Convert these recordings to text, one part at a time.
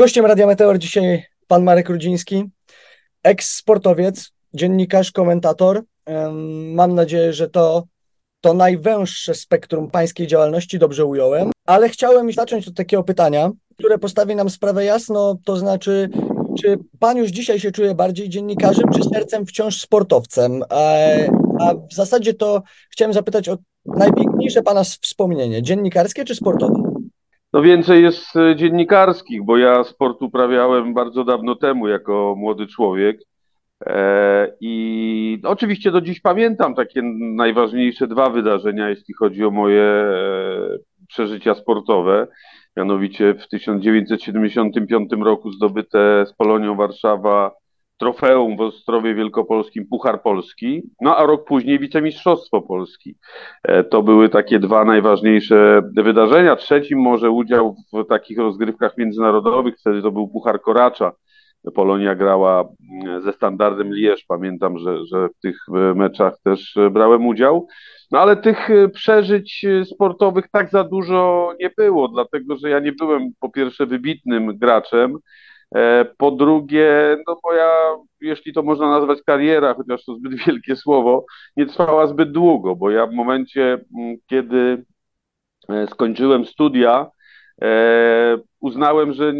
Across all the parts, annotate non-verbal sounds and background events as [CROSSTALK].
Gościem Radia Meteor dzisiaj pan Marek Rudziński, eks-sportowiec, dziennikarz, komentator. Mam nadzieję, że to, to najwęższe spektrum pańskiej działalności, dobrze ująłem, ale chciałem zacząć od takiego pytania, które postawi nam sprawę jasno, to znaczy, czy pan już dzisiaj się czuje bardziej dziennikarzem, czy sercem wciąż sportowcem? A w zasadzie to chciałem zapytać o najpiękniejsze pana wspomnienie, dziennikarskie czy sportowe? No więcej jest e, dziennikarskich, bo ja sport uprawiałem bardzo dawno temu jako młody człowiek. E, I oczywiście do dziś pamiętam takie najważniejsze dwa wydarzenia, jeśli chodzi o moje e, przeżycia sportowe. Mianowicie w 1975 roku zdobyte z Polonią Warszawa trofeum w Ostrowie Wielkopolskim Puchar Polski, no a rok później wicemistrzostwo Polski. E, to były takie dwa najważniejsze wydarzenia. Trzecim może udział w takich rozgrywkach międzynarodowych, wtedy to był Puchar Koracza. Polonia grała mm, ze standardem Lierz. Pamiętam, że, że w tych e, meczach też brałem udział. No ale tych e, przeżyć sportowych tak za dużo nie było, dlatego że ja nie byłem po pierwsze wybitnym graczem, E, po drugie, no moja, jeśli to można nazwać kariera, chociaż to zbyt [LAUGHS] wielkie słowo, nie trwała zbyt długo, bo ja w momencie, mm, kiedy e, skończyłem studia, e, uznałem, że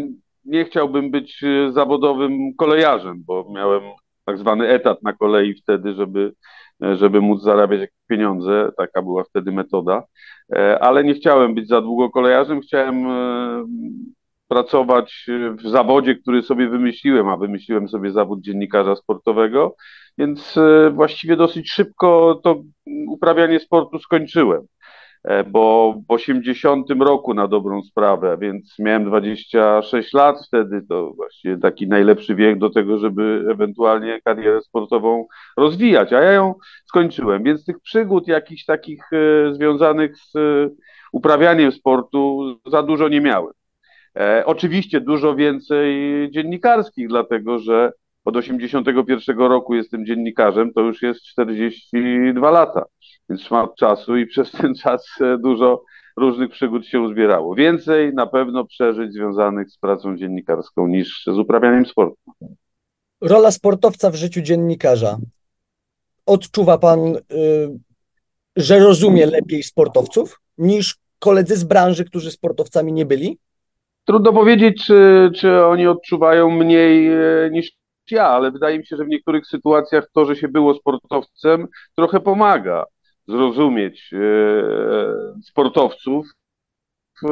nie chciałbym być zawodowym kolejarzem, bo miałem tak zwany etat na kolei wtedy, żeby, żeby móc zarabiać jakieś pieniądze. Taka była wtedy metoda. Ale nie chciałem być za długo kolejarzem, chciałem pracować w zawodzie, który sobie wymyśliłem, a wymyśliłem sobie zawód dziennikarza sportowego, więc e, właściwie dosyć szybko to uprawianie sportu skończyłem. E, bo w 80 roku na dobrą sprawę, więc miałem 26 lat wtedy, to właściwie taki najlepszy wiek do tego, żeby ewentualnie karierę sportową rozwijać, a ja ją skończyłem, więc tych przygód jakichś takich e, związanych z uprawianiem sportu za dużo nie miałem. E, oczywiście dużo więcej dziennikarskich, dlatego że od 81 roku jestem dziennikarzem, to już jest 42 lata, więc szmat czasu i [LAUGHS] przez ten czas dużo różnych przygód się uzbierało. Więcej na pewno przeżyć związanych z pracą dziennikarską niż z uprawianiem sportu. Rola sportowca w życiu dziennikarza. Odczuwa pan, y, że rozumie lepiej sportowców niż koledzy z branży, którzy sportowcami nie byli? Trudno powiedzieć, czy, czy oni odczuwają mniej e, niż ja, ale wydaje mi się, że w niektórych sytuacjach to, że się było sportowcem, trochę pomaga zrozumieć e, sportowców, e,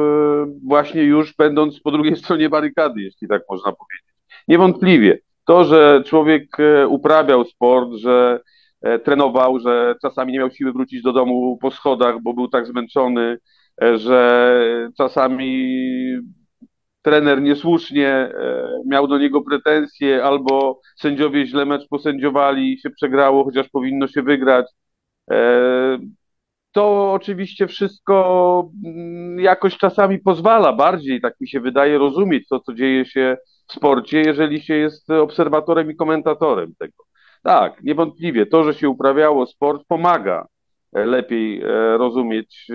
właśnie już będąc po drugiej [LAUGHS] stronie barykady, jeśli tak można powiedzieć. Niewątpliwie to, że człowiek uprawiał sport, że trenował, że czasami nie miał siły wrócić do domu po schodach, bo był tak zmęczony, że czasami trener niesłusznie e, miał do niego pretensje, albo sędziowie źle mecz posędziowali i się przegrało, chociaż powinno się wygrać. E, to oczywiście wszystko mm, jakoś czasami pozwala bardziej, tak mi się wydaje, rozumieć to, co dzieje się w sporcie, jeżeli się jest obserwatorem i komentatorem tego. Tak, niewątpliwie to, że się uprawiało sport, pomaga e, lepiej rozumieć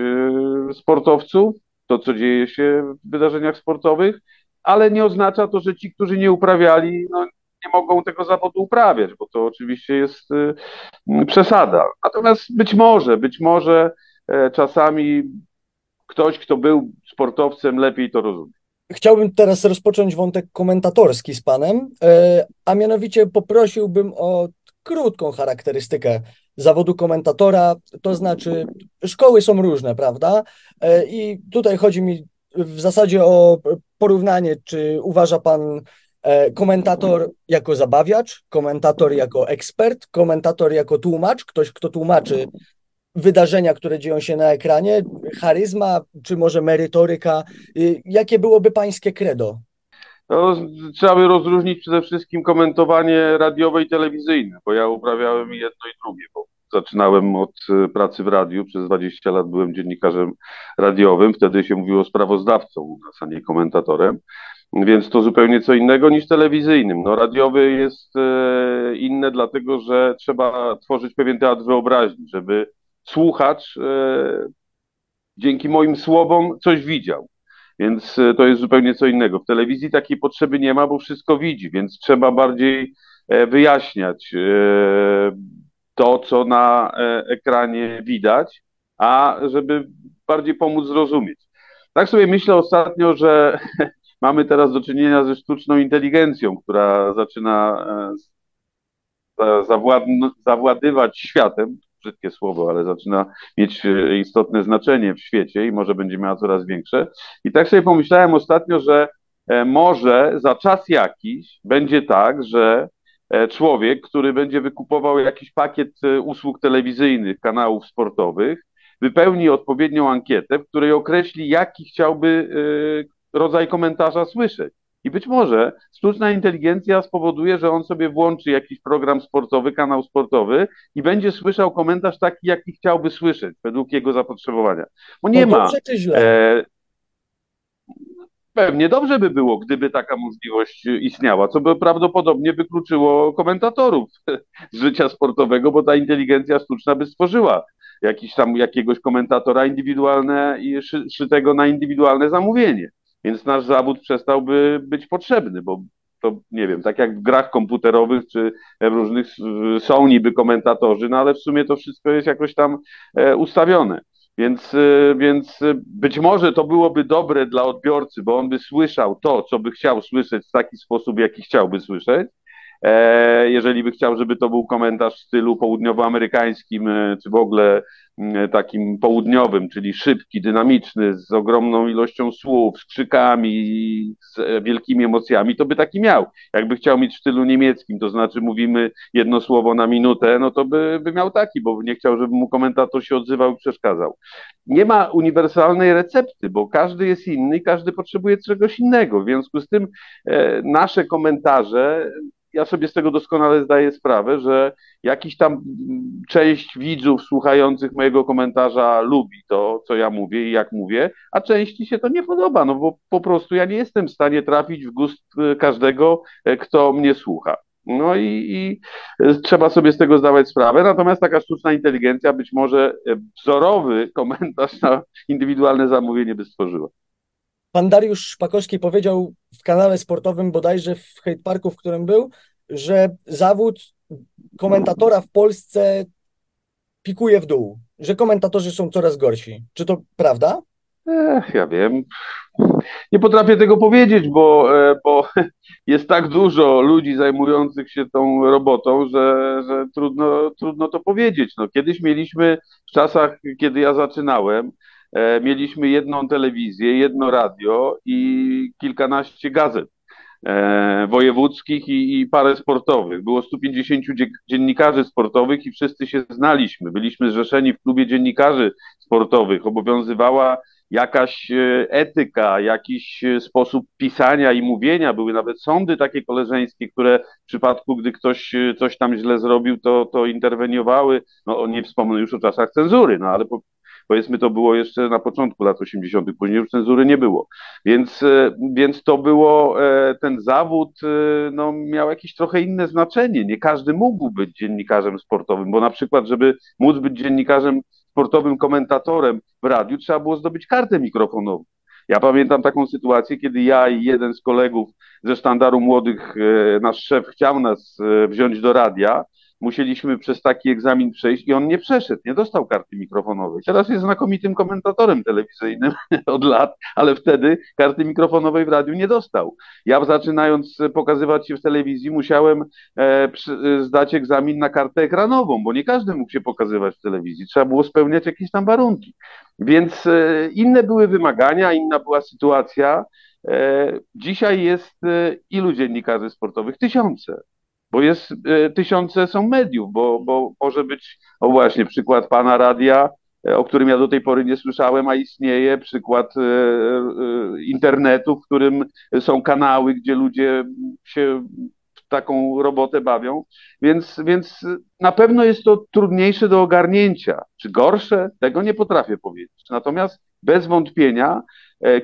sportowców, to, co dzieje się w wydarzeniach sportowych, ale nie oznacza to, że ci, którzy nie uprawiali, no, nie mogą tego zawodu uprawiać, bo to oczywiście jest y, przesada. Natomiast być może, być może e, czasami ktoś, kto był sportowcem, lepiej to rozumie. Chciałbym teraz rozpocząć wątek komentatorski z panem, e, a mianowicie poprosiłbym o krótką charakterystykę zawodu komentatora, to znaczy szkoły są różne, prawda? E, I tutaj chodzi mi w zasadzie o porównanie, czy uważa pan e, komentator jako zabawiacz, komentator jako ekspert, komentator jako tłumacz, ktoś, kto tłumaczy wydarzenia, które dzieją się na ekranie, charyzma, czy może merytoryka. Jakie byłoby pańskie credo? No, trzeba by rozróżnić przede wszystkim komentowanie radiowe i telewizyjne, bo ja uprawiałem jedno i drugie, bo zaczynałem od e, pracy w radiu, przez 20 lat byłem dziennikarzem radiowym, wtedy się mówiło sprawozdawcą u nas, a nie komentatorem, więc to zupełnie co innego niż telewizyjnym. No, radiowy jest e, inne, dlatego że trzeba tworzyć pewien teatr wyobraźni, żeby słuchacz e, dzięki moim słowom coś widział. Więc e, to jest zupełnie co innego. W telewizji takiej potrzeby nie ma, bo wszystko widzi, więc trzeba bardziej e, wyjaśniać e, to, co na ekranie widać, a żeby bardziej pomóc zrozumieć. Tak sobie myślę ostatnio, że [LAUGHS] mamy teraz do czynienia ze sztuczną inteligencją, która zaczyna zawładywać światem, brzydkie słowo, ale zaczyna mieć e, istotne znaczenie w świecie i może będzie miała coraz większe. I tak sobie pomyślałem ostatnio, że e, może za czas jakiś będzie tak, że e, człowiek, który będzie wykupował jakiś pakiet usług telewizyjnych, kanałów sportowych, wypełni odpowiednią ankietę, w której określi, jaki chciałby rodzaj komentarza słyszeć. I być może sztuczna inteligencja spowoduje, że on sobie włączy jakiś program sportowy, kanał sportowy i będzie słyszał komentarz taki, jaki chciałby słyszeć według jego zapotrzebowania. Bo nie no ma. E, pewnie dobrze by było, gdyby taka możliwość istniała, co by prawdopodobnie wykluczyło komentatorów z życia sportowego, bo ta inteligencja sztuczna by stworzyła jakiś tam jakiegoś komentatora indywidualne i szytego na indywidualne zamówienie więc nasz zawód przestałby być potrzebny, bo to nie wiem, tak jak w grach komputerowych czy różnych są niby komentatorzy, no ale w sumie to wszystko jest jakoś tam e, ustawione. Więc, e, więc być może to byłoby dobre dla odbiorcy, bo on by słyszał to, co by chciał słyszeć w taki sposób, jaki chciałby słyszeć. E, jeżeli by chciał, żeby to był komentarz w stylu południowoamerykańskim, czy w ogóle E, takim południowym, czyli szybki, dynamiczny, z ogromną ilością słów, z krzykami, z e, wielkimi emocjami, to by taki miał. Jakby chciał mieć w stylu niemieckim, to znaczy mówimy jedno słowo na minutę, no to by, by miał taki, bo nie chciał, żeby mu komentator się odzywał i przeszkadzał. Nie ma uniwersalnej recepty, bo każdy jest inny i każdy potrzebuje czegoś innego. W związku z tym e, nasze komentarze ja sobie z tego doskonale zdaję sprawę, że jakiś tam część widzów słuchających mojego komentarza lubi to, co ja mówię i jak mówię, a części się to nie podoba, no bo po prostu ja nie jestem w stanie trafić w gust e, każdego, e, kto mnie słucha. No i, i, e, trzeba sobie z tego zdawać sprawę. Natomiast taka sztuczna inteligencja być może wzorowy komentarz na indywidualne zamówienie by stworzyła. Pan Dariusz Szpakowski powiedział w kanale sportowym bodajże w Hate Parku, w którym był, że zawód komentatora w Polsce pikuje w dół, że komentatorzy są coraz gorsi. Czy to prawda? Ech, ja wiem. Nie potrafię tego powiedzieć, bo, e, bo [LAUGHS] jest tak dużo ludzi zajmujących się tą robotą, że, że trudno, trudno to powiedzieć. No, kiedyś mieliśmy, w czasach, kiedy ja zaczynałem, mieliśmy jedną telewizję, jedno radio i kilkanaście gazet e, wojewódzkich i, i, parę sportowych. Było 150 dziennikarzy sportowych i wszyscy się znaliśmy. Byliśmy zrzeszeni w klubie dziennikarzy sportowych. Obowiązywała jakaś e, etyka, jakiś sposób pisania i mówienia. Były nawet sądy takie koleżeńskie, które w przypadku, gdy ktoś coś tam źle zrobił, to, to interweniowały. No nie wspomnę już o czasach cenzury, no ale po, Powiedzmy, to było jeszcze na początku lat 80., później już cenzury nie było. Więc, e, więc to było, e, ten zawód e, no, miał jakieś trochę inne znaczenie. Nie każdy mógł być dziennikarzem sportowym, bo na przykład, żeby móc być dziennikarzem sportowym, komentatorem w radiu, trzeba było zdobyć kartę mikrofonową. Ja pamiętam taką sytuację, kiedy ja i jeden z kolegów ze sztandaru młodych, nasz szef chciał nas wziąć do radia, musieliśmy przez taki egzamin przejść i on nie przeszedł, nie dostał karty mikrofonowej. Teraz jest znakomitym komentatorem telewizyjnym [LAUGHS] od lat, ale wtedy karty mikrofonowej w radiu nie dostał. Ja zaczynając pokazywać się w telewizji musiałem e, przy, zdać egzamin na kartę ekranową, bo nie każdy mógł się pokazywać w telewizji. Trzeba było spełniać jakieś tam warunki. Więc e, inne były wymagania, inna była sytuacja. E, dzisiaj jest e, ilu dziennikarzy sportowych? Tysiące bo jest e, tysiące są mediów, bo, bo może być, o właśnie, przykład pana radia, e, o którym ja do tej pory nie słyszałem, a istnieje przykład e, internetu, w którym są kanały, gdzie ludzie się w taką robotę bawią, więc, więc na pewno jest to trudniejsze do ogarnięcia. Czy gorsze? Tego nie potrafię powiedzieć. Natomiast bez wątpienia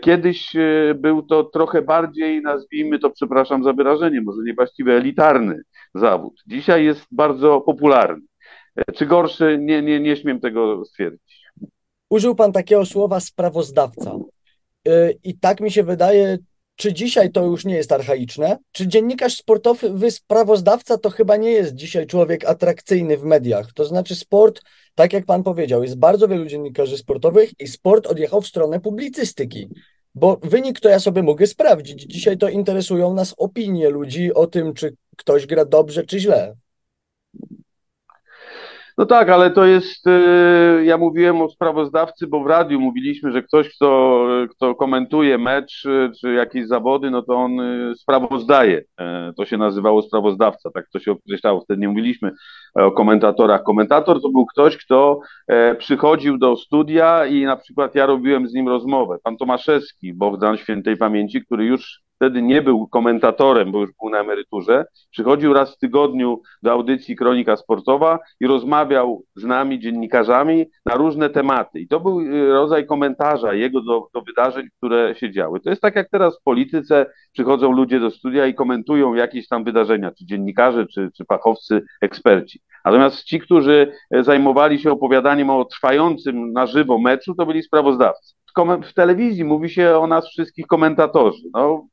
kiedyś e, był to trochę bardziej, nazwijmy to, przepraszam za wyrażenie, może niewłaściwie elitarny zawód. Dzisiaj jest bardzo popularny. E, czy gorszy? Nie, nie, nie śmiem tego stwierdzić. Użył pan takiego słowa sprawozdawca. I tak mi się wydaje, czy dzisiaj to już nie jest archaiczne? Czy dziennikarz sportowy, sprawozdawca to chyba nie jest dzisiaj człowiek atrakcyjny w mediach? To znaczy sport, tak jak pan powiedział, jest bardzo wielu dziennikarzy sportowych i sport odjechał w stronę publicystyki. Bo wynik to ja sobie mogę sprawdzić. Dzisiaj to interesują nas opinie ludzi o tym, czy ktoś gra dobrze, czy źle. No tak, ale to jest, y, ja mówiłem o sprawozdawcy, bo w radiu mówiliśmy, że ktoś, kto, kto komentuje mecz y, czy jakieś zawody, no to on y, sprawozdaje. E, to się nazywało sprawozdawca, tak to się określało. Wtedy nie mówiliśmy o komentatorach. Komentator to był ktoś, kto e, przychodził do studia i na przykład ja robiłem z nim rozmowę. Pan Tomaszewski, Bogdan Świętej Pamięci, który już wtedy nie był komentatorem, bo już był na emeryturze, przychodził raz w tygodniu do audycji Kronika Sportowa i rozmawiał z nami, dziennikarzami, na różne tematy. I to był y, rodzaj komentarza jego do, do wydarzeń, które się działy. To jest tak jak teraz w polityce przychodzą ludzie do studia i komentują jakieś tam wydarzenia, czy dziennikarze, czy, czy fachowcy, eksperci. Natomiast ci, którzy zajmowali się opowiadaniem o trwającym na żywo meczu, to byli sprawozdawcy. W telewizji mówi się o nas wszystkich komentatorzy. No,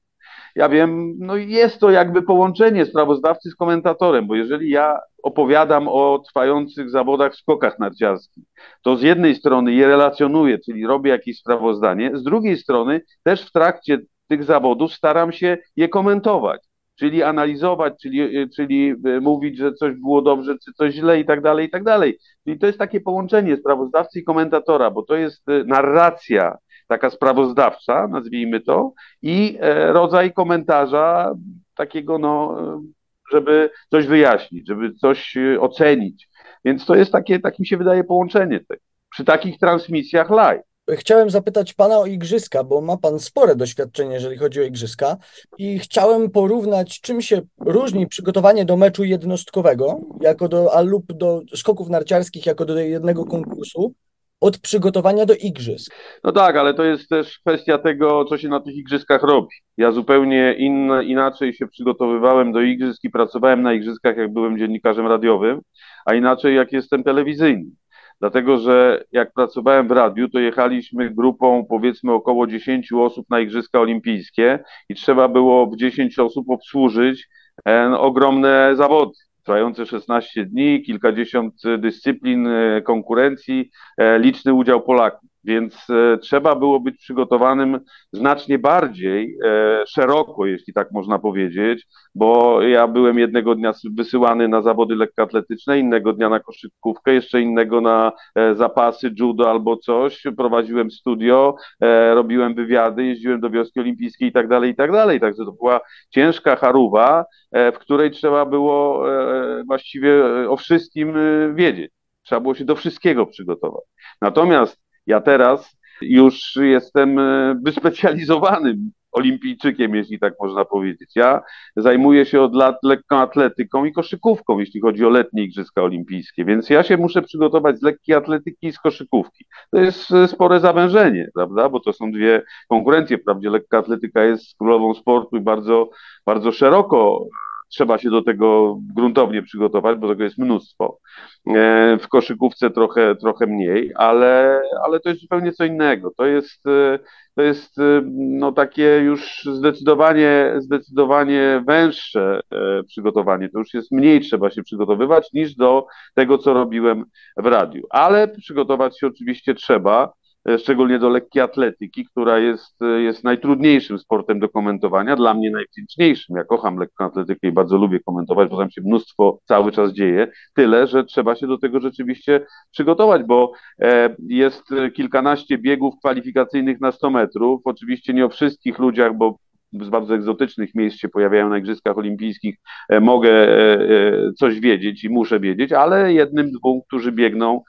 ja wiem, no jest to jakby połączenie sprawozdawcy z komentatorem, bo jeżeli ja opowiadam o trwających zawodach w skokach narciarskich, to z jednej strony je relacjonuję, czyli robię jakieś sprawozdanie, z drugiej strony też w trakcie tych zawodów staram się je komentować, czyli analizować, czyli, czyli e, mówić, że coś było dobrze, czy coś źle i tak dalej, i tak dalej. Czyli to jest takie połączenie sprawozdawcy i komentatora, bo to jest e, narracja taka sprawozdawcza, nazwijmy to, i e, rodzaj komentarza takiego, no, żeby coś wyjaśnić, żeby coś e, ocenić. Więc to jest takie, tak mi się wydaje, połączenie tego. Przy takich transmisjach live. Chciałem zapytać Pana o igrzyska, bo ma Pan spore doświadczenie, jeżeli chodzi o igrzyska, i chciałem porównać, czym się różni przygotowanie do meczu jednostkowego, jako do, a lub do skoków narciarskich, jako do jednego konkursu, od przygotowania do igrzysk. No tak, ale to jest też kwestia tego, co się na tych igrzyskach robi. Ja zupełnie in, inaczej się przygotowywałem do igrzysk i pracowałem na igrzyskach, jak byłem dziennikarzem radiowym, a inaczej jak jestem telewizyjnym. Dlatego, że jak pracowałem w radiu, to jechaliśmy grupą powiedzmy około 10 osób na Igrzyska Olimpijskie i trzeba było w 10 osób obsłużyć e, ogromne zawody trwające 16 dni, kilkadziesiąt dyscyplin e, konkurencji, e, liczny udział Polaków. Więc e, trzeba było być przygotowanym znacznie bardziej szeroko, jeśli tak można powiedzieć, bo ja byłem jednego dnia wysyłany na zawody lekkoatletyczne, innego dnia na koszykówkę, jeszcze innego na zapasy, judo albo coś. Prowadziłem studio, robiłem wywiady, jeździłem do wioski olimpijskiej i tak dalej, i tak dalej. Także to była ciężka charuwa, w której trzeba było właściwie o wszystkim wiedzieć. Trzeba było się do wszystkiego przygotować. Natomiast ja teraz już jestem wyspecjalizowanym olimpijczykiem, jeśli tak można powiedzieć. Ja zajmuję się od lat lekką atletyką i koszykówką, jeśli chodzi o letnie Igrzyska Olimpijskie, więc ja się muszę przygotować z lekkiej atletyki i z koszykówki. To jest spore zawężenie, prawda, bo to są dwie konkurencje. Wprawdzie lekka atletyka jest królową sportu i bardzo, bardzo szeroko trzeba się do tego gruntownie przygotować, bo tego jest mnóstwo. E, w koszykówce trochę, trochę mniej, ale, ale to jest zupełnie co innego. To jest, e, to jest e, no, takie już zdecydowanie, zdecydowanie węższe przygotowanie. To już jest mniej trzeba się przygotowywać niż do tego, co robiłem w radiu. Ale przygotować się oczywiście trzeba. E, szczególnie do lekkiej atletyki, która jest, e, jest najtrudniejszym sportem do komentowania, dla mnie najwdzięczniejszym. Ja kocham lekką atletykę i bardzo lubię komentować, bo tam się mnóstwo cały czas dzieje. Tyle, że trzeba się do tego rzeczywiście przygotować, bo e, jest kilkanaście biegów kwalifikacyjnych na 100 metrów. Oczywiście nie o wszystkich ludziach, bo z bardzo egzotycznych miejsc się pojawiają na Igrzyskach Olimpijskich, mogę coś wiedzieć i muszę wiedzieć, ale jednym, dwóm, którzy biegną,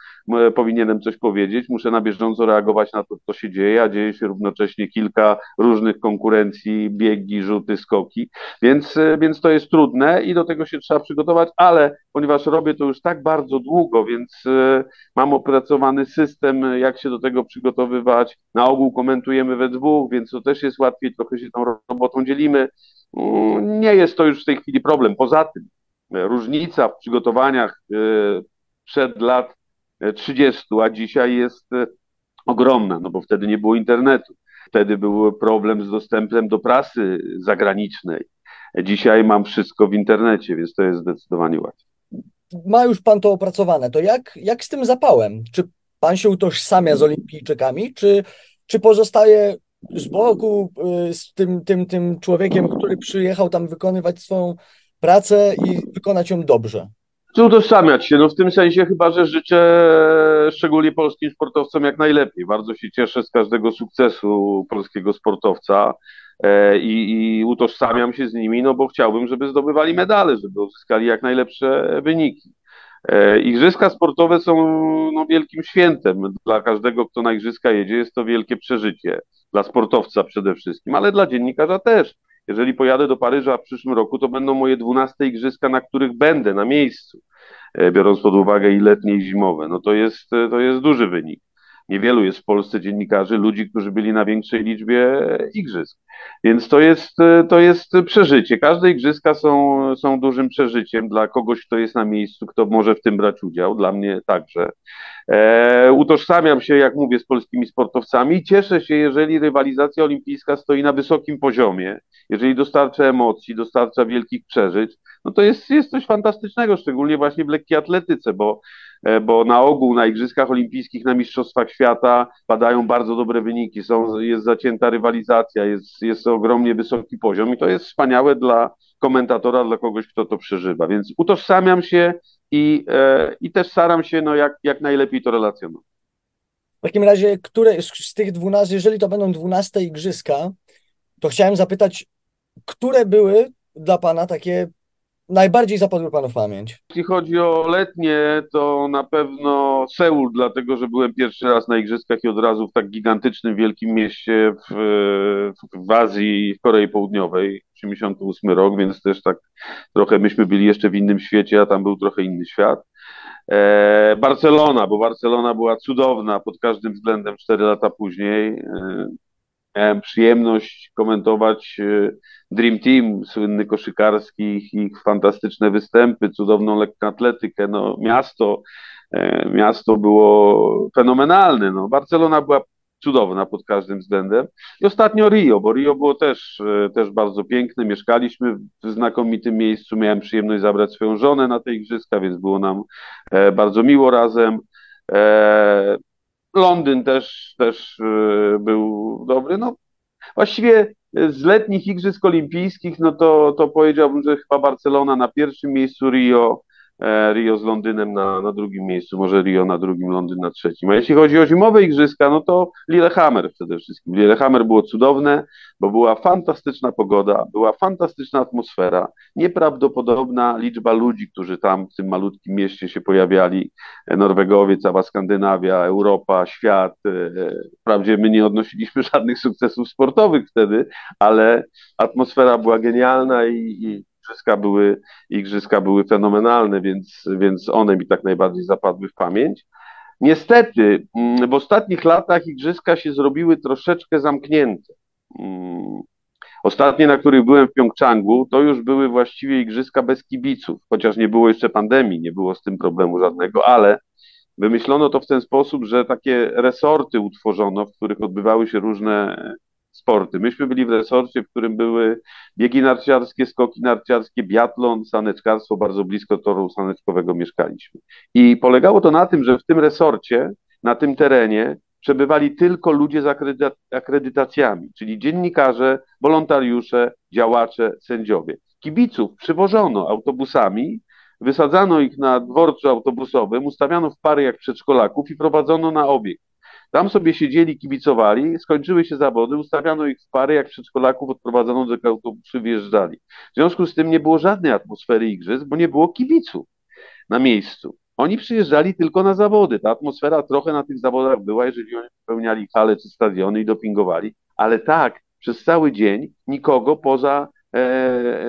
powinienem coś powiedzieć, muszę na bieżąco reagować na to, co się dzieje, a dzieje się równocześnie kilka różnych konkurencji, biegi, rzuty, skoki, więc, e, więc to jest trudne i do tego się trzeba przygotować, ale ponieważ robię to już tak bardzo długo, więc e, mam opracowany system, jak się do tego przygotowywać. Na ogół komentujemy we dwóch, więc to też jest łatwiej, trochę się tą robotą dzielimy. Mm, nie jest to już w tej chwili problem. Poza tym e, różnica w przygotowaniach przed lat 30, a dzisiaj jest ogromna, no bo wtedy nie było internetu. wtedy był problem z dostępem do prasy zagranicznej. Dzisiaj mam wszystko w internecie, więc to jest zdecydowanie łatwiej. Ma już pan to opracowane. To jak, jak z tym zapałem? Czy pan się utożsamia z olimpijczykami, czy, czy pozostaje z boku y, z tym, tym, tym człowiekiem, który przyjechał tam wykonywać swoją pracę i wykonać ją dobrze? Chcę utożsamiać się, no w tym sensie chyba, że życzę szczególnie polskim sportowcom jak najlepiej. Bardzo się cieszę z każdego sukcesu polskiego sportowca i, i utożsamiam się z nimi, no bo chciałbym, żeby zdobywali medale, żeby uzyskali jak najlepsze wyniki. E, igrzyska sportowe są no, wielkim świętem. Dla każdego, kto na igrzyska jedzie, jest to wielkie przeżycie. Dla sportowca przede wszystkim, ale dla dziennikarza też. Jeżeli pojadę do Paryża w przyszłym roku, to będą moje dwunaste igrzyska, na których będę na miejscu, e, biorąc pod uwagę i letnie, i zimowe. No to jest, e, to jest duży wynik. Niewielu jest w Polsce dziennikarzy, ludzi, którzy byli na większej liczbie igrzysk. Więc to jest, to jest przeżycie. Każde igrzyska są, są dużym przeżyciem dla kogoś, kto jest na miejscu, kto może w tym brać udział. Dla mnie także. E, utożsamiam się, jak mówię, z polskimi sportowcami i cieszę się, jeżeli rywalizacja olimpijska stoi na wysokim poziomie, jeżeli dostarcza emocji, dostarcza wielkich przeżyć, no to jest, jest coś fantastycznego, szczególnie właśnie w lekkiej atletyce, bo, e, bo na ogół na Igrzyskach Olimpijskich, na Mistrzostwach Świata padają bardzo dobre wyniki, są, jest zacięta rywalizacja, jest, jest ogromnie wysoki poziom i to jest wspaniałe dla komentatora, dla kogoś, kto to przeżywa. Więc utożsamiam się i, e, i też staram się no, jak, jak najlepiej to relacjonować. W takim razie, które z tych 12, jeżeli to będą 12 igrzyska, to chciałem zapytać, które były dla Pana takie najbardziej zapadły Panu w pamięć? Jeśli chodzi o letnie, to na pewno Seul, dlatego że byłem pierwszy raz na Igrzyskach i od razu w tak gigantycznym, wielkim mieście w, w Azji w Korei Południowej, 88 rok, więc też tak trochę myśmy byli jeszcze w innym świecie, a tam był trochę inny świat. E, Barcelona, bo Barcelona była cudowna pod każdym względem 4 lata później. E, miałem przyjemność komentować e, Dream Team, słynny koszykarski, ich fantastyczne występy, cudowną lekkoatletykę. No, miasto, e, miasto było fenomenalne. No, Barcelona była cudowna pod każdym względem. I ostatnio Rio, bo Rio było też, e, też bardzo piękne. Mieszkaliśmy w znakomitym miejscu. Miałem przyjemność zabrać swoją żonę na te igrzyska, więc było nam bardzo miło razem. Londyn też, też e, był dobry. No, właściwie z letnich Igrzysk Olimpijskich, no to, to powiedziałbym, że chyba Barcelona na pierwszym miejscu, Rio, Rio z Londynem na, na drugim miejscu, może Rio na drugim, Londyn na trzecim. A jeśli chodzi o zimowe igrzyska, no to Lillehammer przede wszystkim. Lillehammer było cudowne, bo była fantastyczna pogoda, była fantastyczna atmosfera, nieprawdopodobna liczba ludzi, którzy tam w tym malutkim mieście się pojawiali. E, Norwegowie, cała Skandynawia, Europa, świat. E, wprawdzie my nie odnosiliśmy [LAUGHS] żadnych sukcesów sportowych wtedy, ale atmosfera była genialna i, i igrzyska były, igrzyska były fenomenalne, więc, więc one mi tak najbardziej zapadły w pamięć. Niestety, mm, w ostatnich latach igrzyska się zrobiły troszeczkę zamknięte. Mm, ostatnie, na których byłem w Pjongczangu, to już były właściwie igrzyska bez kibiców, chociaż nie było jeszcze pandemii, nie było z tym problemu żadnego, ale wymyślono to w ten sposób, że takie resorty utworzono, w których odbywały się różne sporty. Myśmy byli w resorcie, w którym były biegi narciarskie, skoki narciarskie, biatlon, saneczkarstwo, bardzo blisko toru saneczkowego mieszkaliśmy. I polegało to na tym, że w tym resorcie, na tym terenie przebywali tylko ludzie z akredytacjami, czyli dziennikarze, wolontariusze, działacze, sędziowie. Kibiców przywożono autobusami, wysadzano ich na dworcu autobusowym, ustawiano w pary jak przedszkolaków i prowadzono na obieg. Tam sobie siedzieli, kibicowali, skończyły się zawody, ustawiano ich w pary, jak przedszkolaków odprowadzono do autobusu, wjeżdżali. W związku z tym nie było żadnej atmosfery igrzysk, bo nie było kibiców na miejscu. Oni przyjeżdżali tylko na zawody. Ta atmosfera trochę na tych zawodach była, jeżeli oni wypełniali hale czy stadiony i dopingowali, ale tak, przez cały dzień nikogo poza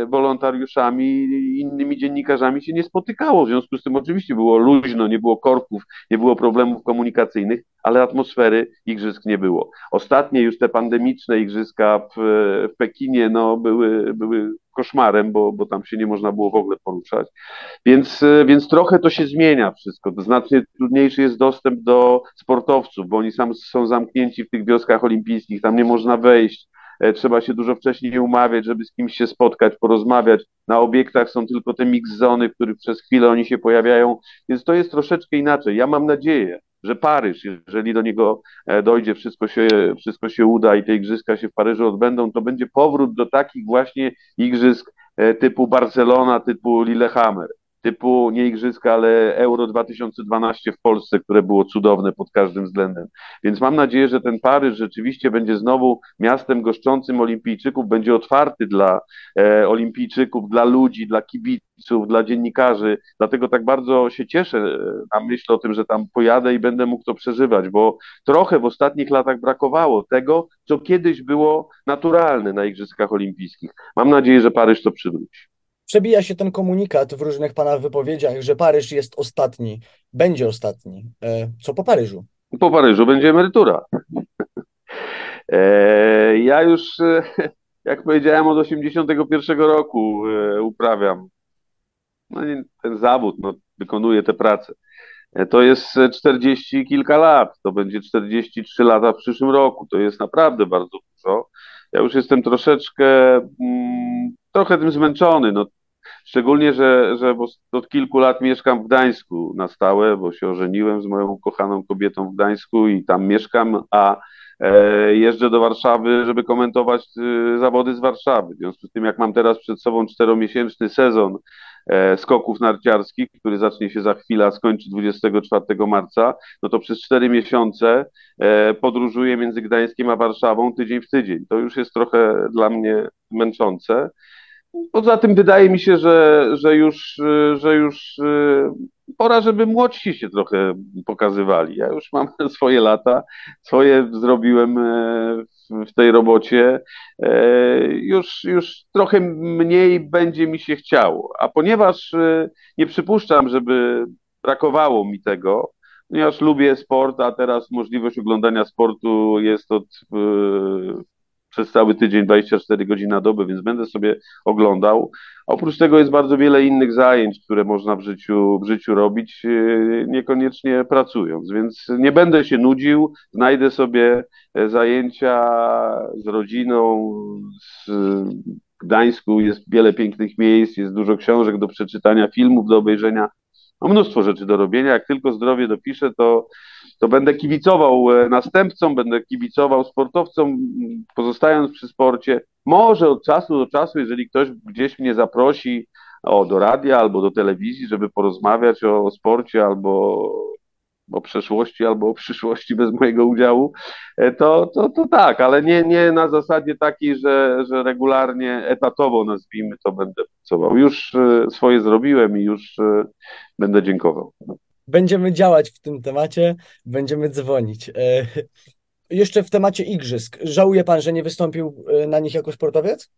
wolontariuszami i innymi dziennikarzami się nie spotykało. W związku z tym oczywiście było luźno, nie było korków, nie było problemów komunikacyjnych, ale atmosfery igrzysk nie było. Ostatnie już te pandemiczne igrzyska w, w Pekinie no, były, były koszmarem, bo, bo tam się nie można było w ogóle poruszać. Więc, więc trochę to się zmienia wszystko. Znacznie trudniejszy jest dostęp do sportowców, bo oni sam są zamknięci w tych wioskach olimpijskich, tam nie można wejść E, trzeba się dużo wcześniej umawiać, żeby z kimś się spotkać, porozmawiać. Na obiektach są tylko te mix zony, w których przez chwilę oni się pojawiają, więc to jest troszeczkę inaczej. Ja mam nadzieję, że Paryż, jeżeli do niego e, dojdzie, wszystko się, wszystko się uda i te igrzyska się w Paryżu odbędą, to będzie powrót do takich właśnie igrzysk e, typu Barcelona, typu Lillehammer typu nie igrzyska, ale Euro 2012 w Polsce, które było cudowne pod każdym względem. Więc mam nadzieję, że ten Paryż rzeczywiście będzie znowu miastem goszczącym olimpijczyków, będzie otwarty dla e, olimpijczyków, dla ludzi, dla kibiców, dla dziennikarzy. Dlatego tak bardzo się cieszę e, na myśl o tym, że tam pojadę i będę mógł to przeżywać, bo trochę w ostatnich latach brakowało tego, co kiedyś było naturalne na Igrzyskach Olimpijskich. Mam nadzieję, że Paryż to przywróci przebija się ten komunikat w różnych pana wypowiedziach, że Paryż jest ostatni, będzie ostatni. E, co po Paryżu? Po Paryżu będzie emerytura. E, ja już, e, jak powiedziałem, od 81 roku uprawiam no, ten zawód, no, wykonuję tę pracę. To jest 40 kilka lat, to będzie 43 lata w przyszłym roku. To jest naprawdę bardzo dużo. Ja już jestem troszeczkę, mm, trochę tym zmęczony. No, Szczególnie, że, że od kilku lat mieszkam w Gdańsku na stałe, bo się ożeniłem z moją kochaną kobietą w Gdańsku i tam mieszkam, a e, jeżdżę do Warszawy, żeby komentować e, zawody z Warszawy. W związku z tym, jak mam teraz przed sobą czteromiesięczny sezon e, skoków narciarskich, który zacznie się za chwilę, skończy 24 marca, no to przez cztery miesiące podróżuję między Gdańskiem a Warszawą tydzień w tydzień. To już jest trochę dla mnie męczące. Poza tym wydaje mi się, że, że już, że już y, pora, żeby młodsi się trochę pokazywali. Ja już mam [LAUGHS] swoje lata, swoje zrobiłem e, w tej robocie. E, już, już trochę mniej będzie mi się chciało. A ponieważ e, nie przypuszczam, żeby brakowało mi tego, ponieważ lubię sport, a teraz możliwość oglądania sportu jest od przez cały tydzień 24 godziny na dobę, więc będę sobie oglądał. Oprócz tego jest bardzo wiele innych zajęć, które można w życiu, w życiu robić, e, niekoniecznie pracując, więc nie będę się nudził, znajdę sobie e, zajęcia z rodziną, z Gdańsku jest wiele pięknych miejsc, jest dużo książek do przeczytania, filmów do obejrzenia, no mnóstwo rzeczy do robienia. Jak tylko zdrowie dopiszę, to to będę kibicował e, następcom, będę kibicował sportowcom, pozostając przy sporcie. Może od czasu do czasu, jeżeli ktoś gdzieś mnie zaprosi o, do radia albo do telewizji, żeby porozmawiać o, o sporcie albo o przeszłości albo o przyszłości bez mojego udziału, e, to, to, to tak, ale nie, nie na zasadzie takiej, że, że regularnie, etatowo nazwijmy to, będę pracował. Już e, swoje zrobiłem i już będę dziękował będziemy działać w tym temacie, będziemy dzwonić. E, jeszcze w temacie igrzysk. Żałuje pan, że nie wystąpił e, na nich jako sportowiec?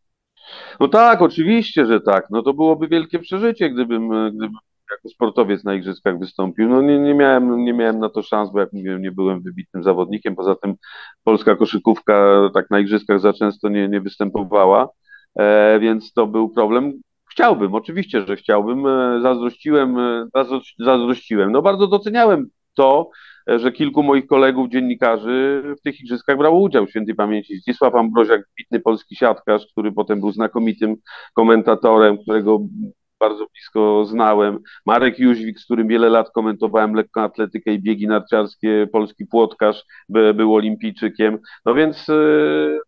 No tak, oczywiście, że tak. No to byłoby wielkie przeżycie, gdybym, e, gdybym jako sportowiec na igrzyskach wystąpił. No nie, nie, miałem, nie miałem na to szans, bo jak mówiłem, nie byłem wybitnym zawodnikiem. Poza tym polska koszykówka tak na igrzyskach za często nie, nie występowała, e, więc to był problem. Chciałbym, oczywiście, że chciałbym. E, zazdrościłem, e, zazdrościłem. No bardzo doceniałem to, e, że kilku moich kolegów dziennikarzy w tych igrzyskach brało udział. Świętej pamięci Zdzisław Ambroziak, wybitny polski siatkarz, który potem był znakomitym komentatorem, którego bardzo blisko znałem. Marek Jóźwik, z którym wiele lat komentowałem lekkoatletykę i biegi narciarskie, polski płotkarz, by, był olimpijczykiem. No więc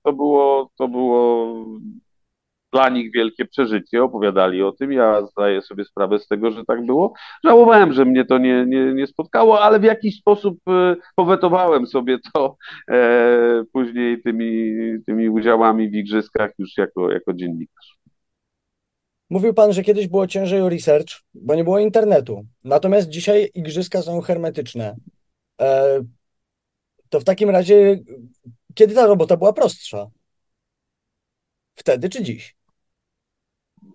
to było, to było dla nich wielkie przeżycie, opowiadali o tym. Ja zdaję sobie sprawę z tego, że tak było. Żałowałem, że mnie to nie, nie, nie spotkało, ale w jakiś sposób e, powetowałem sobie to e, później tymi, tymi udziałami w igrzyskach już jako, jako dziennikarz. Mówił pan, że kiedyś było ciężej o research, bo nie było internetu. Natomiast dzisiaj igrzyska są hermetyczne. E, to w takim razie, kiedy ta robota była prostsza? Wtedy czy dziś?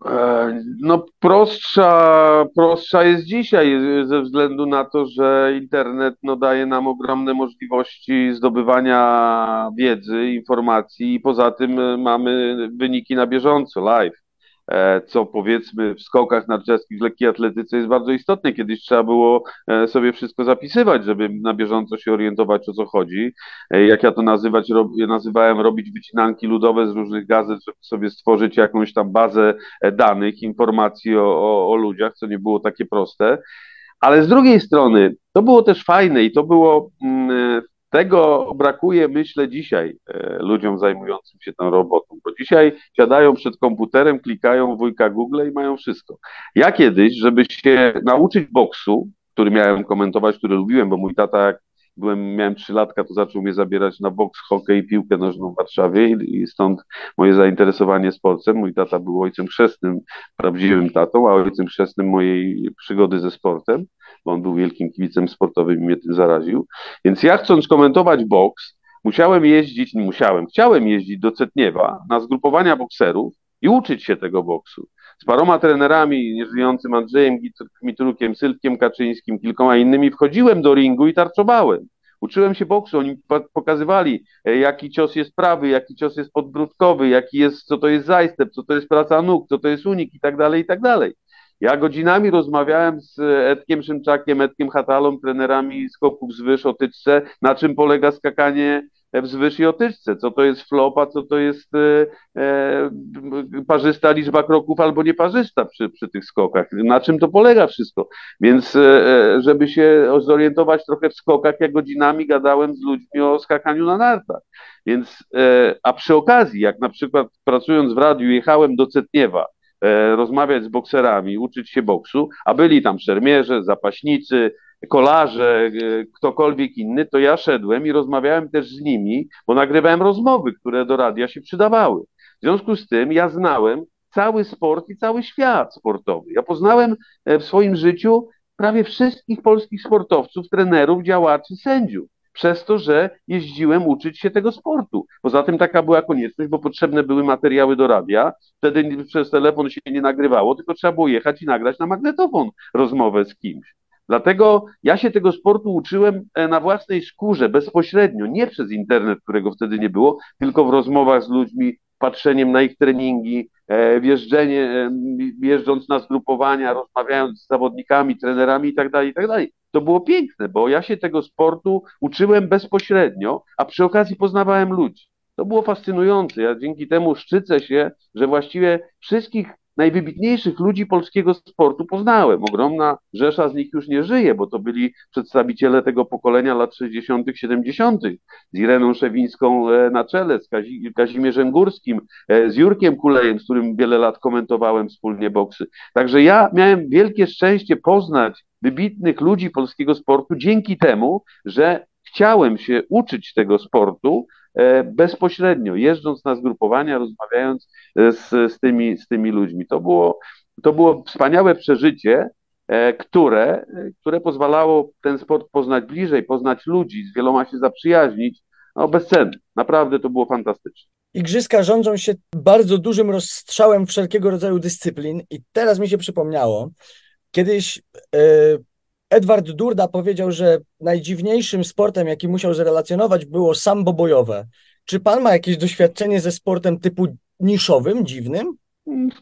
E, no prostsza, prostsza jest dzisiaj ze względu na to, że internet no, daje nam ogromne możliwości zdobywania wiedzy, informacji i poza tym mamy wyniki na bieżąco, live. E, co powiedzmy w skokach narciarskich, w lekkiej atletyce jest bardzo istotne. Kiedyś trzeba było e, sobie wszystko zapisywać, żeby na bieżąco się orientować, o co chodzi. E, jak ja to nazywać, nazywałem robić wycinanki ludowe z różnych gazet, żeby sobie stworzyć jakąś tam bazę danych, informacji o, o, o ludziach, co nie było takie proste. Ale z drugiej strony, to było też fajne i to było mm, tego brakuje, myślę, dzisiaj e, ludziom zajmującym się tą robotą, bo dzisiaj siadają przed komputerem, klikają wujka Google i mają wszystko. Ja kiedyś, żeby się nauczyć boksu, który miałem komentować, który lubiłem, bo mój tata, jak byłem, miałem trzy latka, to zaczął mnie zabierać na boks, hokej i piłkę nożną w Warszawie i, i stąd moje zainteresowanie sportem. Mój tata był ojcem chrzestnym, prawdziwym tatą, a ojcem chrzestnym mojej przygody ze sportem bo on był wielkim kibicem sportowym i mnie tym zaraził. Więc ja chcąc komentować boks, musiałem jeździć, nie musiałem, chciałem jeździć do Cetniewa na zgrupowania bokserów i uczyć się tego boksu. Z paroma trenerami, nieżyjącym Andrzejem Mitrukiem, Sylwkiem Kaczyńskim, kilkoma innymi, wchodziłem do ringu i tarczowałem. Uczyłem się boksu, oni pokazywali, e, jaki cios jest prawy, jaki cios jest podbródkowy, jaki jest, co to jest zajstep, co to jest praca nóg, co to jest unik i tak dalej, i tak dalej. Ja godzinami rozmawiałem z Edkiem Szymczakiem, Edkiem Hatalą, trenerami skoków z o tyczce, na czym polega skakanie wzwyż i otyczce, co to jest flopa, co to jest e, e, parzysta liczba kroków albo nieparzysta przy, przy tych skokach, na czym to polega wszystko. Więc e, e, żeby się zorientować trochę w skokach, ja godzinami gadałem z ludźmi o skakaniu na nartach. Więc, e, a przy okazji, jak na przykład pracując w radiu jechałem do Cetniewa, E, rozmawiać z bokserami, uczyć się boksu, a byli tam szermierze, zapaśnicy, kolarze, e, ktokolwiek inny, to ja szedłem i rozmawiałem też z nimi, bo nagrywałem rozmowy, które do radia się przydawały. W związku z tym ja znałem cały sport i cały świat sportowy. Ja poznałem e, w swoim życiu prawie wszystkich polskich sportowców, trenerów, działaczy, sędziów przez to, że jeździłem uczyć się tego sportu. Poza tym taka była konieczność, bo potrzebne były materiały do radia. Wtedy przez telefon się nie nagrywało, tylko trzeba było jechać i nagrać na magnetofon rozmowę z kimś. Dlatego ja się tego sportu uczyłem e, na własnej skórze, bezpośrednio, nie przez internet, którego wtedy nie było, tylko w rozmowach z ludźmi, patrzeniem na ich treningi, e, wjeżdżenie, e, jeżdżąc na zgrupowania, rozmawiając z zawodnikami, trenerami itd., tak itd. Tak to było piękne, bo ja się tego sportu uczyłem bezpośrednio, a przy okazji poznawałem ludzi. To było fascynujące. Ja dzięki temu szczycę się, że właściwie wszystkich najwybitniejszych ludzi polskiego sportu poznałem. Ogromna rzesza z nich już nie żyje, bo to byli przedstawiciele tego pokolenia lat 60., 70., z Ireną Szewińską e, na czele, z Kazi Kazimierzem Górskim, e, z Jurkiem Kulejem, z którym wiele lat komentowałem wspólnie boksy. Także ja miałem wielkie szczęście poznać wybitnych ludzi polskiego sportu dzięki temu, że chciałem się uczyć tego sportu bezpośrednio, jeżdżąc na zgrupowania, rozmawiając e, z, z, tymi, z tymi ludźmi. To było, to było wspaniałe przeżycie, e, które, które pozwalało ten sport poznać bliżej, poznać ludzi, z wieloma się zaprzyjaźnić. No, bezcenne. Naprawdę to było fantastyczne. Igrzyska rządzą się bardzo dużym rozstrzałem wszelkiego rodzaju dyscyplin i teraz mi się przypomniało, Kiedyś e, Edward Durda powiedział, że najdziwniejszym sportem, jaki musiał zrelacjonować, było sambo bojowe. Czy pan ma jakieś doświadczenie ze sportem typu niszowym, dziwnym?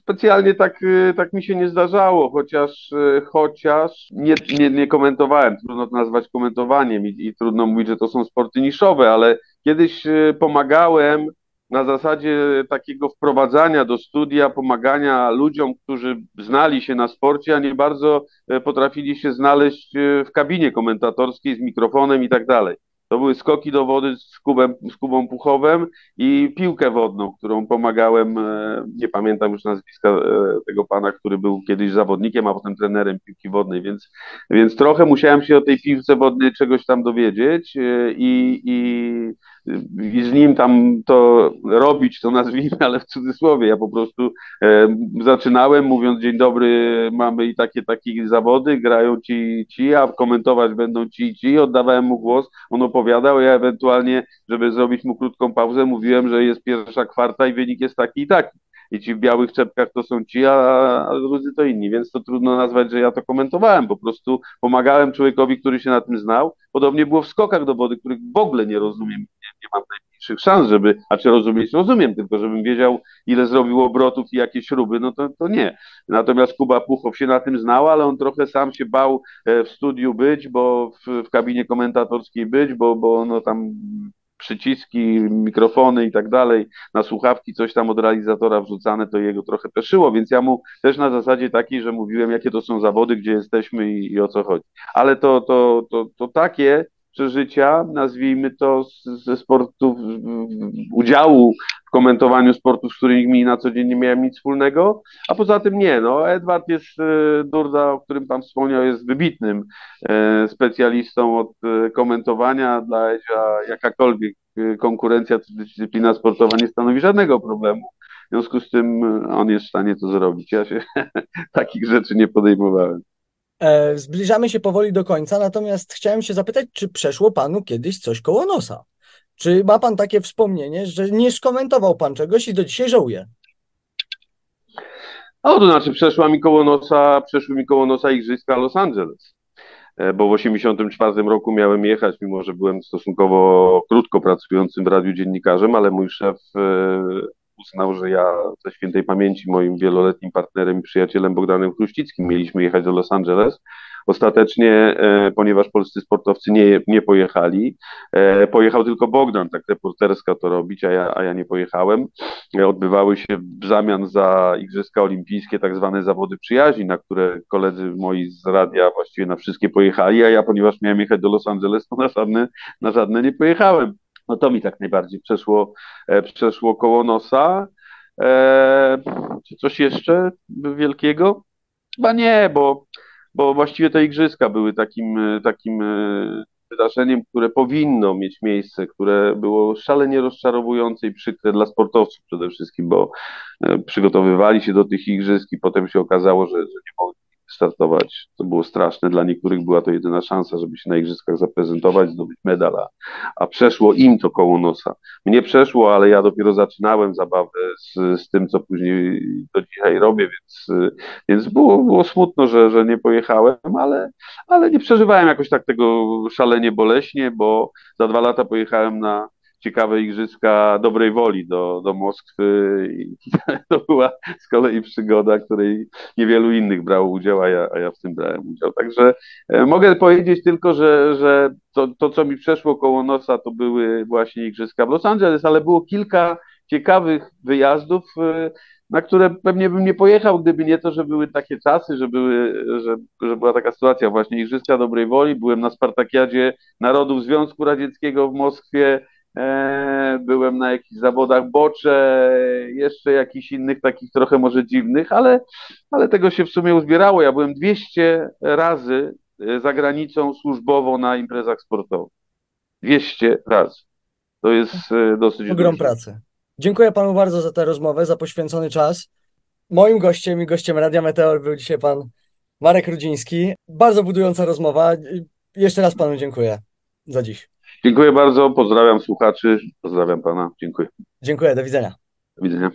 Specjalnie tak, e, tak mi się nie zdarzało, chociaż, e, chociaż nie, nie, nie komentowałem. Trudno to nazwać komentowaniem i, i trudno mówić, że to są sporty niszowe, ale kiedyś pomagałem na zasadzie takiego wprowadzania do studia, pomagania ludziom, którzy znali się na sporcie, a nie bardzo e, potrafili się znaleźć e, w kabinie komentatorskiej z mikrofonem i tak dalej. To były skoki do wody z, kubem, z Kubą Puchowem i piłkę wodną, którą pomagałem, e, nie pamiętam już nazwiska tego pana, który był kiedyś zawodnikiem, a potem trenerem piłki wodnej, więc, więc trochę musiałem się o tej piłce wodnej czegoś tam dowiedzieć i, i i z nim tam to robić, to nazwijmy, ale w cudzysłowie. Ja po prostu e, zaczynałem mówiąc dzień dobry, mamy i takie, takie zawody, grają ci ci, a komentować będą ci ci. Oddawałem mu głos, on opowiadał, ja ewentualnie, żeby zrobić mu krótką pauzę, mówiłem, że jest pierwsza kwarta i wynik jest taki i taki i ci w białych czepkach to są ci, a, a drudzy to inni, więc to trudno nazwać, że ja to komentowałem, po prostu pomagałem człowiekowi, który się na tym znał. Podobnie było w skokach do wody, których w ogóle nie rozumiem, nie, mam najmniejszych szans, żeby, a czy rozumieć, rozumiem, tylko żebym wiedział, ile zrobił obrotów i jakie śruby, no to, to nie. Natomiast Kuba Puchow się na tym znał, ale on trochę sam się bał e, w studiu być, bo w, w kabinie komentatorskiej być, bo, bo no tam przyciski, mikrofony i tak dalej, na słuchawki coś tam od realizatora wrzucane, to jego trochę peszyło, więc ja mu też na zasadzie takiej, że mówiłem, jakie to są zawody, gdzie jesteśmy i, i o co chodzi. Ale to, to, to, to takie przeżycia, nazwijmy to ze sportów, udziału w komentowaniu sportów, z którymi na co dzień nie miałem nic wspólnego, a poza tym nie, no Edward jest, e, Durda, o którym Pan wspomniał, jest wybitnym e, specjalistą od e, komentowania, dla Edzia jakakolwiek konkurencja czy dyscyplina sportowa nie stanowi żadnego problemu. W związku z tym on jest w stanie to zrobić. Ja się [LAUGHS] takich rzeczy nie podejmowałem. Zbliżamy się powoli do końca, natomiast chciałem się zapytać, czy przeszło panu kiedyś coś koło nosa? Czy ma pan takie wspomnienie, że nie skomentował pan czegoś i do dzisiaj żałuje? O, to znaczy przeszła mi koło nosa, przeszły mi koło nosa Igrzyska Los Angeles, e, bo w 1984 roku miałem jechać, mimo że byłem stosunkowo krótko pracującym w radiu dziennikarzem, ale mój szef e, uznał, że ja ze świętej pamięci moim wieloletnim partnerem i przyjacielem Bogdanem Chruścickim mieliśmy jechać do Los Angeles Ostatecznie, e, ponieważ polscy sportowcy nie, nie pojechali, e, pojechał tylko Bogdan, tak reporterska to robić, a ja, a ja nie pojechałem. E, odbywały się w zamian za Igrzyska Olimpijskie tak zwane zawody przyjaźni, na które koledzy moi z radia właściwie na wszystkie pojechali, a ja, ponieważ miałem jechać do Los Angeles, to na żadne, na żadne nie pojechałem. No to mi tak najbardziej przeszło, przeszło koło nosa. czy coś jeszcze wielkiego? Chyba nie, bo bo właściwie te igrzyska były takim, e, takim e, wydarzeniem, które powinno mieć miejsce, które było szalenie rozczarowujące i przykre dla sportowców przede wszystkim, bo e, przygotowywali się do tych igrzysk i potem się okazało, że, że nie mogli startować. To było straszne. Dla niektórych była to jedyna szansa, żeby się na igrzyskach zaprezentować, zdobyć medal, a, a przeszło im to koło nosa. Mnie przeszło, ale ja dopiero zaczynałem zabawę z, z tym, co później do dzisiaj robię, więc, więc było, było smutno, że, że nie pojechałem, ale, ale nie przeżywałem jakoś tak tego szalenie boleśnie, bo za dwa lata pojechałem na ciekawe igrzyska dobrej woli do, do Moskwy i [LAUGHS] to była z kolei przygoda, której niewielu innych brało udział, a ja, a ja w tym brałem udział. Także e, mogę powiedzieć tylko, że, że to, to, co mi przeszło koło nosa, to były właśnie igrzyska w Los Angeles, ale było kilka ciekawych wyjazdów, e, na które pewnie bym nie pojechał, gdyby nie to, że były takie czasy, że, były, że, że była taka sytuacja właśnie Igrzyska Dobrej Woli. Byłem na Spartakiadzie Narodów Związku Radzieckiego w Moskwie, byłem na jakichś zawodach bocze, jeszcze jakichś innych takich trochę może dziwnych, ale, ale tego się w sumie uzbierało. Ja byłem 200 razy e, za granicą służbowo na imprezach sportowych. 200 razy. To jest e, dosyć Ogrom dużo. pracy. Dziękuję panu bardzo za tę rozmowę, za poświęcony czas. Moim gościem i gościem Radia Meteor był dzisiaj pan Marek Rudziński. Bardzo budująca rozmowa. Jeszcze raz panu dziękuję za dziś. Dziękuję bardzo, pozdrawiam słuchaczy, pozdrawiam pana, dziękuję. Dziękuję, do widzenia. Do widzenia.